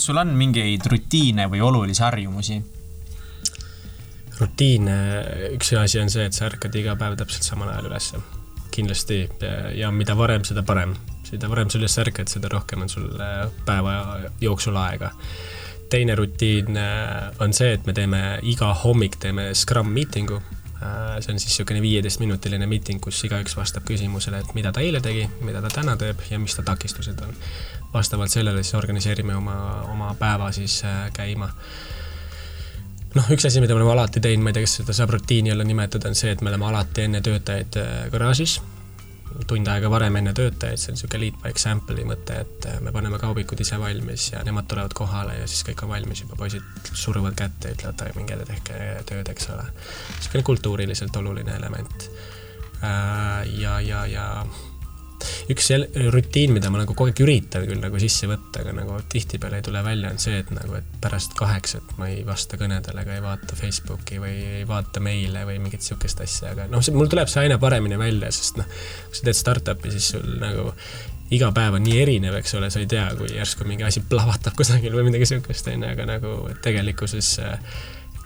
kas sul on mingeid rutiine või olulisi harjumusi? rutiin, üks asi on see, et sa ärkad iga päev täpselt samal ajal ülesse. kindlasti ja mida varem, seda parem. seda varem sa üles ärkad, seda rohkem on sul päeva jooksul aega. teine rutiin on see, et me teeme iga hommik teeme Scrum meeting'u Äh, see on siis niisugune viieteistminutiline miiting, kus igaüks vastab küsimusele, et mida ta eile tegi, mida ta täna teeb ja mis ta takistused on. vastavalt sellele siis organiseerime oma, oma päeva siis äh, käima. noh, üks asi, mida me oleme alati teinud, ma ei tea, kas seda saab rutiini alla nimetada, on see, et me oleme alati enne töötajaid äh, garaažis tund aega varem enne töötajaid, see on niisugune lead by example'i mõte, et äh, me paneme kaubikud ise valmis ja nemad tulevad kohale ja siis kõik on valmis juba, poisid suruvad kätte ütlevad, et minge tehke tööd, eks ole. niisugune kultuuriliselt oluline element. Äh, ja, ja, ja üks rutiin, mida ma nagu kogu aeg üritan küll nagu sisse võtta, aga nagu tihtipeale ei tule välja, on see, et nagu, et pärast kaheksat ma ei vasta kõnedele ega ei vaata Facebooki või ei vaata meile või mingit sihukest asja, aga noh, mul tuleb see aina paremini välja, sest noh, kui sa teed startup'i, siis sul nagu iga päev on nii erinev, eks ole, sa ei tea, kui järsku mingi asi plahvatab kusagil või midagi sihukest, on ju, aga nagu tegelikkuses äh,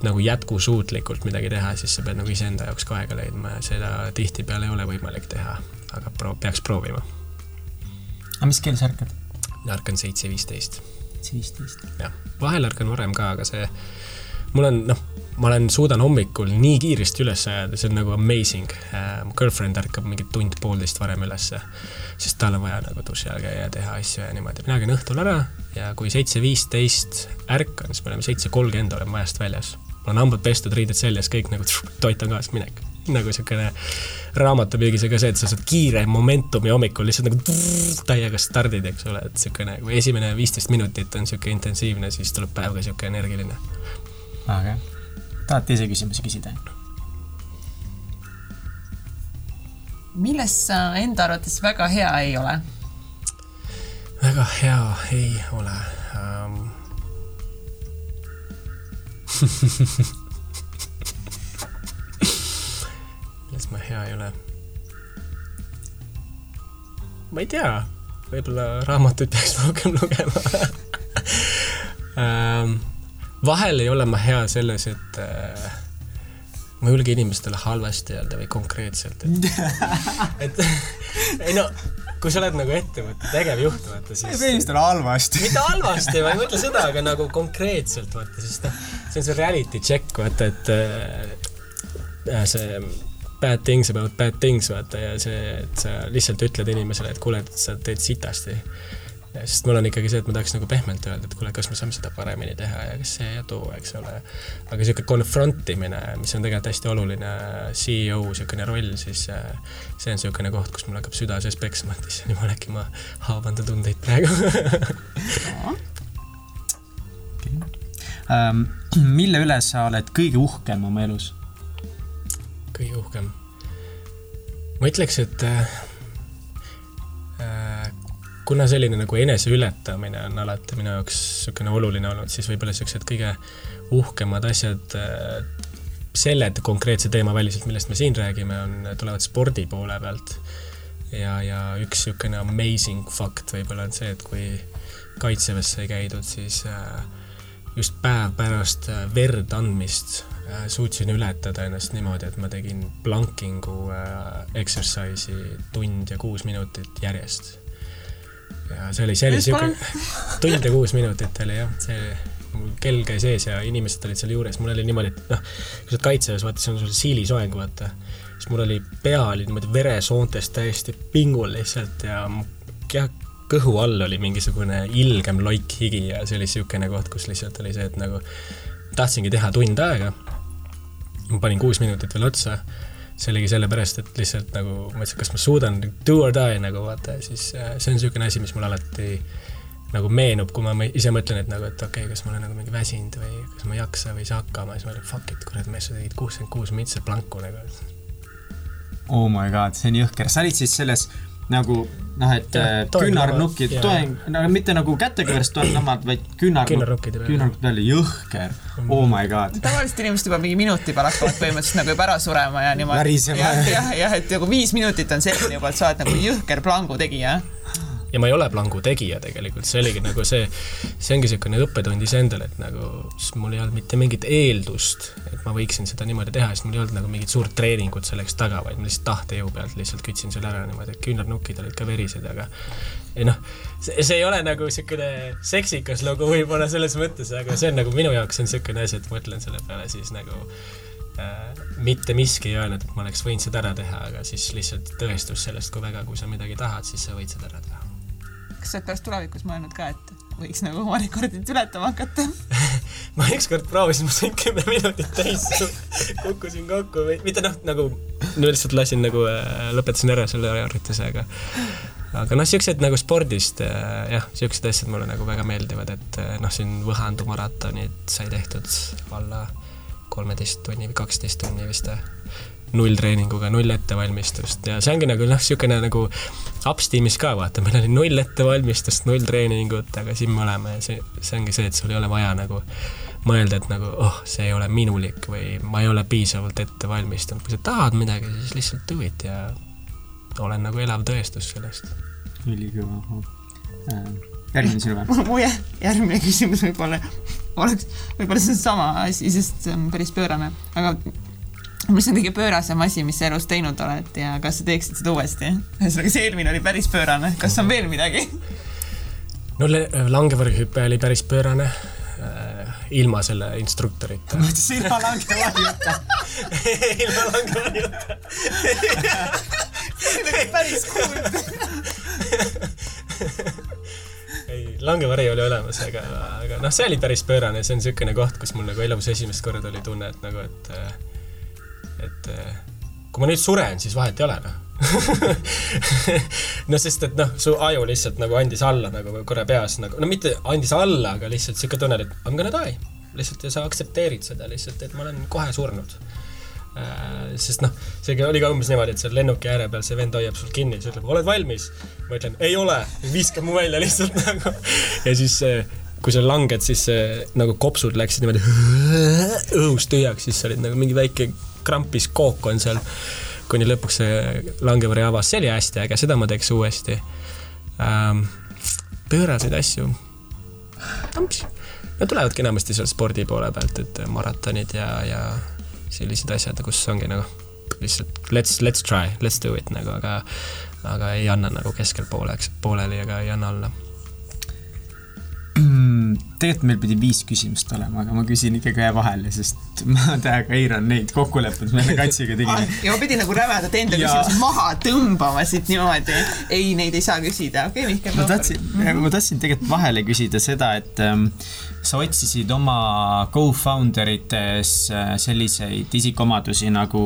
nagu jätkusuutlikult midagi teha, siis sa pead nagu iseenda jaoks ka aega leidma ja seda tihtipeale ei ole võimalik teha aga pro-, peaks proovima. aga mis kell sa ärkad? ärkan seitse viisteist. seitse viisteist? jah, vahel ärkan varem ka, aga see, mul on, noh, ma olen, suudan hommikul nii kiiresti üles ajada, see on nagu amazing mu girlfriend ärkab mingi tund-poolteist varem ülesse, sest tal on vaja nagu duši all käia ja teha asju ja niimoodi. mina käin õhtul ära ja kui seitse viisteist ärkan, siis me oleme seitse kolmkümmend oleme majast väljas. mul on hambad pestud, riided seljas, kõik nagu toit on kaasas, minek nagu siukene raamatupüügis ka see, et sa saad kiire momentumi hommikul lihtsalt nagu täiega stardid, eks ole, et siukene, kui esimene viisteist minutit on siuke intensiivne, siis tuleb päev ka siuke energiline. väga hea. tahad teise küsimuse küsida? milles sa enda arvates väga hea ei ole? väga hea ei ole um... ma hea ei ole? ma ei tea, võib-olla raamatuid peaks rohkem lugema ähm, vahel ei ole ma hea selles, et äh, ma ei julge inimestele halvasti öelda või konkreetselt, et et ei no, kui sa oled nagu ettevõtte tegevjuht, vaata siis. inimestele halvasti. mitte halvasti, ma ei mõtle seda, aga nagu konkreetselt vaata, sest noh, see on see reality check, vaata, et äh, see bad things about bad things, vaata, ja see, et sa lihtsalt ütled inimesele, et kuule, et sa teed sitasti. sest mul on ikkagi see, et ma tahaks nagu pehmelt öelda, et kuule, kas me saame seda paremini teha ja kas see ja too, eks ole. aga niisugune confront imine, mis on tegelikult hästi oluline CEO niisugune roll, siis äh, see on niisugune koht, kus mul hakkab süda sees peksma, et issand jumal, äkki ma haavan ta tundeid praegu um, mille üle sa oled kõige uhkem oma elus? Kõige uhkem? ma ütleks, et äh, äh, kuna selline nagu eneseületamine on alati minu jaoks niisugune oluline olnud, siis võib-olla niisugused kõige uhkemad asjad äh, selle konkreetse teema väliselt, millest me siin räägime, on, tulevad spordi poole pealt. ja, ja üks niisugune amazing fakt võib-olla on see, et kui kaitseväes sai käidud, siis äh, just päev pärast äh, verd andmist suutsin ületada ennast niimoodi, et ma tegin plankingu äh, exercise'i tund ja kuus minutit järjest. ja see oli, see oli siuke, tund ja kuus minutit oli jah, see, mul kell käis ees ja inimesed olid seal juures, mul oli niimoodi, et noh, kui sa oled kaitseväes, vaata, see on sul siilisoeng, vaata, siis mul oli, pea oli niimoodi veresoontes täiesti pingul lihtsalt ja jah, kõhu all oli mingisugune ilgem loik higi ja see oli niisugune koht, kus lihtsalt oli see, et nagu tahtsingi teha tund aega ma panin kuus minutit veel otsa. see oligi sellepärast, et lihtsalt nagu ma mõtlesin, kas ma suudan do or die nagu vaata ja siis äh, see on niisugune asi, mis mul alati nagu meenub, kui ma ise mõtlen, et nagu, et okei okay,, kas ma olen nagu mingi väsinud või kas ma ei jaksa või ei saa hakkama, siis ma olen fuck it, kurat, mees, sa tegid kuuskümmend kuus mintse planku nagu. Oh my god, see on jõhker, sa olid siis selles nagu noh, et äh, küünarnukid, toeng, no mitte nagu kätega versus toenlamad, vaid küünarnukkide peale. küünarnukkide peale, jõhker, oh my god. tavaliselt inimesed juba mingi minuti peale hakkavad põhimõtteliselt nagu juba ära surema ja niimoodi. jah, jah, jah, et nagu viis minutit on selline juba, et sa oled nagu jõhker plangu tegija. Ja ma ei ole plangu tegija tegelikult, see oligi nagu see, see ongi niisugune õppetund iseendale, et nagu mul ei olnud mitte mingit eeldust, et ma võiksin seda niimoodi teha, sest mul ei olnud nagu mingit suurt treeningut selleks taga, vaid ma lihtsalt tahtejõu pealt lihtsalt kütsin selle ära niimoodi, et küünarnukid olid ka verised, aga ei noh, see, see ei ole nagu niisugune seksikas lugu võib-olla selles mõttes, aga see on nagu minu jaoks on niisugune asi, et mõtlen selle peale siis nagu äh, mitte miski ei öelnud, et ma oleks võinud seda ära teha, aga siis lihtsalt tõestus sellest, kui väga, kui sa midagi tahad, siis sa võid seda ära teha. Kas sa oled pärast tulevikus mõelnud ka, et võiks nagu oma rekordit ületama hakata. Ma ükskord proovisin, ma sain kümme minutit täis, kukkusin kokku või mitte noh, nagu no lihtsalt lasin nagu äh,, lõpetasin ära selle harjutuse, aga aga noh, siuksed nagu spordist äh, jah, siuksed asjad mulle nagu väga meeldivad, et äh, noh, siin Võhandu maratonid sai tehtud alla kolmeteist tunni või kaksteist tunni vist nulltreeninguga, null ettevalmistust ja see ongi nagu noh, niisugune nagu ups tiimis ka vaata, meil oli null ettevalmistust, null treeningut, aga siin me oleme ja see, see ongi see, et sul ei ole vaja nagu mõelda, et nagu oh, see ei ole minulik või ma ei ole piisavalt ette valmistunud, kui sa tahad midagi, siis lihtsalt do it ja olen nagu elav tõestus sellest. ülikõva äh järgmine sinu või? mu järgmine küsimus võib-olla oleks, võib-olla see on sama asi, sest see on päris pöörane, aga mis on kõige pöörasem asi, mis sa elus teinud oled ja kas sa teeksid seda uuesti? ühesõnaga, see eelmine oli päris pöörane, kas on veel midagi? no langevarjuhüpe oli päris pöörane äh, ilma selle instruktorita. ma mõtlesin ilma langevarjuta ilma langevarjuta see oli päris cool ei, langevari oli olemas, aga, aga noh, see oli päris pöörane, see on niisugune koht, kus mul nagu elus esimest korda oli tunne, et nagu, et et kui ma nüüd suren, siis vahet ei ole, noh no sest, et noh, su aju lihtsalt nagu andis alla nagu korra peas nagu, no mitte andis alla, aga lihtsalt niisugune tunne, et I m gonna die. lihtsalt ja sa aktsepteerid seda lihtsalt, et ma olen kohe surnud Äh, sest noh, see oli ka umbes niimoodi, et seal lennuki ääre peal see vend hoiab sul kinni, siis ütleb, oled valmis? ma ütlen, ei ole, viskab mu välja lihtsalt nagu. ja siis, kui sa langed, siis nagu kopsud läksid niimoodi õhust tühjaks, siis olid nagu mingi väike krampis kook on seal. kuni lõpuks see langevari avas, see oli hästi äge, seda ma teeks uuesti ähm,. pööraseid asju. Nad tulevadki enamasti seal spordi poole pealt, et maratonid ja, ja sellised asjad, kus ongi nagu lihtsalt let's, let's try, let's do it nagu, aga aga ei anna nagu keskel pooleks, pooleli, aga ei anna alla. Tegelikult meil pidi viis küsimust olema, aga ma küsin ikkagi ühe vahele, sest ma täiega eiran neid kokkuleppeid, mis me Katsiga tegime. ja ma pidin nagu rämedalt enda küsimust maha tõmbama siit niimoodi. ei, neid ei saa küsida, okei okay,, Mihkel. ma tahtsin, ma tahtsin tegelikult vahele küsida seda, et ähm, sa otsisid oma co-founder ites äh, selliseid isikuomadusi nagu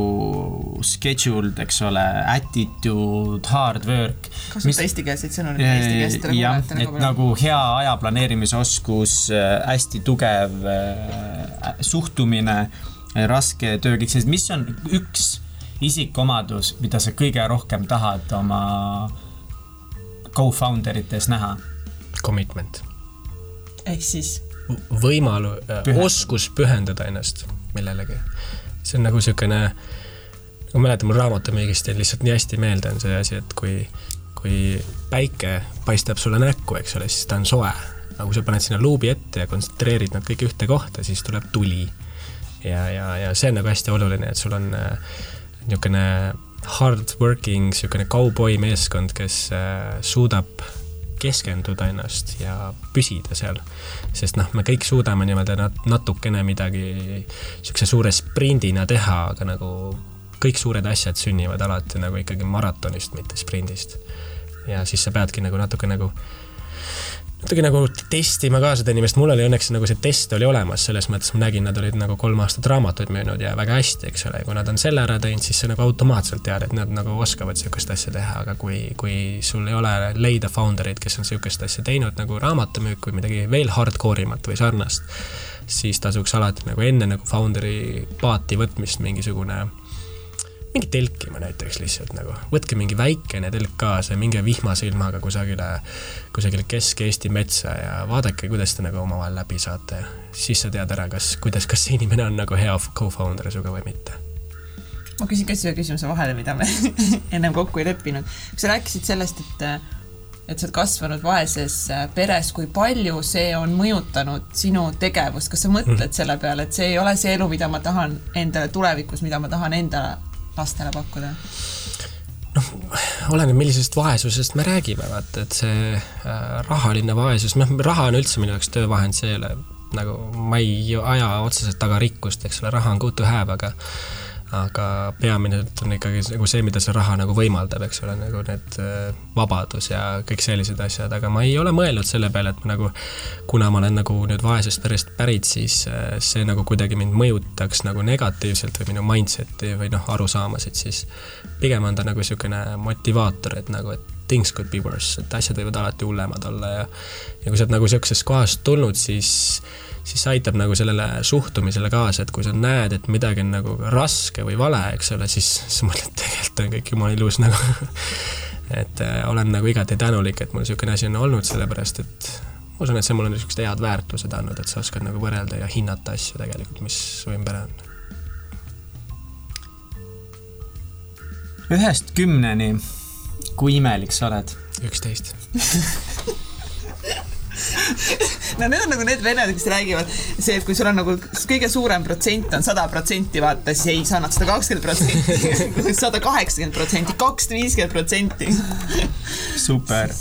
scheduled, eks ole, attitude, hard work. kasuta mis... eestikeelseid sõnu nüüd eesti keelest. jah, et nagu, nagu hea aja planeerimisoskus, äh, hästi tugev äh, suhtumine, raske töö, kõik sellised, mis on üks isikuomadus, mida sa kõige rohkem tahad oma co-founder ites näha? Commitment. ehk siis võimalu-, äh, oskus pühendada ennast millelegi. see on nagu niisugune, ma mäletan, mul raamatupüügist jäi lihtsalt nii hästi meelde on see asi, et kui, kui päike paistab sulle näkku, eks ole, siis ta on soe. Aga kui sa paned sinna luubi ette ja kontsentreerid nad kõik ühte kohta, siis tuleb tuli. ja, ja, ja see on nagu hästi oluline, et sul on äh, niisugune hard working, niisugune kauboi meeskond, kes äh, suudab keskenduda ennast ja püsida seal. sest noh, me kõik suudame niimoodi nat-, natukene midagi niisuguse suure sprindina teha, aga nagu kõik suured asjad sünnivad alati nagu ikkagi maratonist, mitte sprindist. ja siis sa peadki nagu natuke nagu natuke nagu testima ka seda inimest, mul oli õnneks nagu see test oli olemas, selles mõttes ma nägin, nad olid nagu kolm aastat raamatuid müünud ja väga hästi, eks ole, kui nad on selle ära teinud, siis sa nagu automaatselt tead, et nad nagu oskavad sihukest asja teha, aga kui, kui sul ei ole leida founder eid, kes on sihukest asja teinud nagu raamatumüük või midagi veel hardcore imat või sarnast, siis tasuks alati nagu enne nagu founder'i paati võtmist mingisugune mingi telkima näiteks lihtsalt nagu, võtke mingi väikene telk kaasa ja minge vihmase ilmaga kusagile, kusagile Kesk-Eesti metsa ja vaadake, kuidas te nagu omavahel läbi saate. siis sa tead ära, kas, kuidas, kas see inimene on nagu hea co-founder sinuga või mitte. ma küsin ka siia küsimuse vahele, mida me ennem kokku ei leppinud. sa rääkisid sellest, et et sa oled kasvanud vaeses peres, kui palju see on mõjutanud sinu tegevust, kas sa mõtled mm. selle peale, et see ei ole see elu, mida ma tahan endale tulevikus, mida ma tahan endale lastele pakkuda? noh, oleneb, millisest vaesusest me räägime, vaata, et see äh, rahaline vaesus, noh, raha on üldse minu jaoks töövahend, see ei ole nagu, ma ei aja otseselt taga rikkust, eks ole, raha on good to have, aga aga peamine on ikkagi nagu see, mida see raha nagu võimaldab, eks ole, nagu need äh, vabadus ja kõik sellised asjad, aga ma ei ole mõelnud selle peale, et ma nagu, kuna ma olen nagu nüüd vaesest perest pärit, siis äh, see nagu kuidagi mind mõjutaks nagu negatiivselt või minu mindset'i või noh, arusaamasid, siis pigem on ta nagu niisugune motivaator, et nagu, et things could be worse, et asjad võivad alati hullemad olla ja ja kui sa oled nagu niisugusest kohast tulnud, siis siis see aitab nagu sellele suhtumisele kaasa, et kui sa näed, et midagi on nagu raske või vale, eks ole, siis sa mõtled, tegelikult on kõik jumala ilus nagu et äh, olen nagu igati tänulik, et mul niisugune asi on olnud, sellepärast et ma usun, et see mulle niisugused head väärtused andnud, et sa oskad nagu võrrelda ja hinnata asju tegelikult, mis su ümber on. ühest kümneni, kui imelik sa oled? üksteist no need on nagu need vennad, kes räägivad, see, et kui sul on nagu kõige suurem protsent on sada protsenti, vaata, siis ei, sa annad sada kakskümmend protsenti, sada kaheksakümmend protsenti, kakssada viiskümmend protsenti. super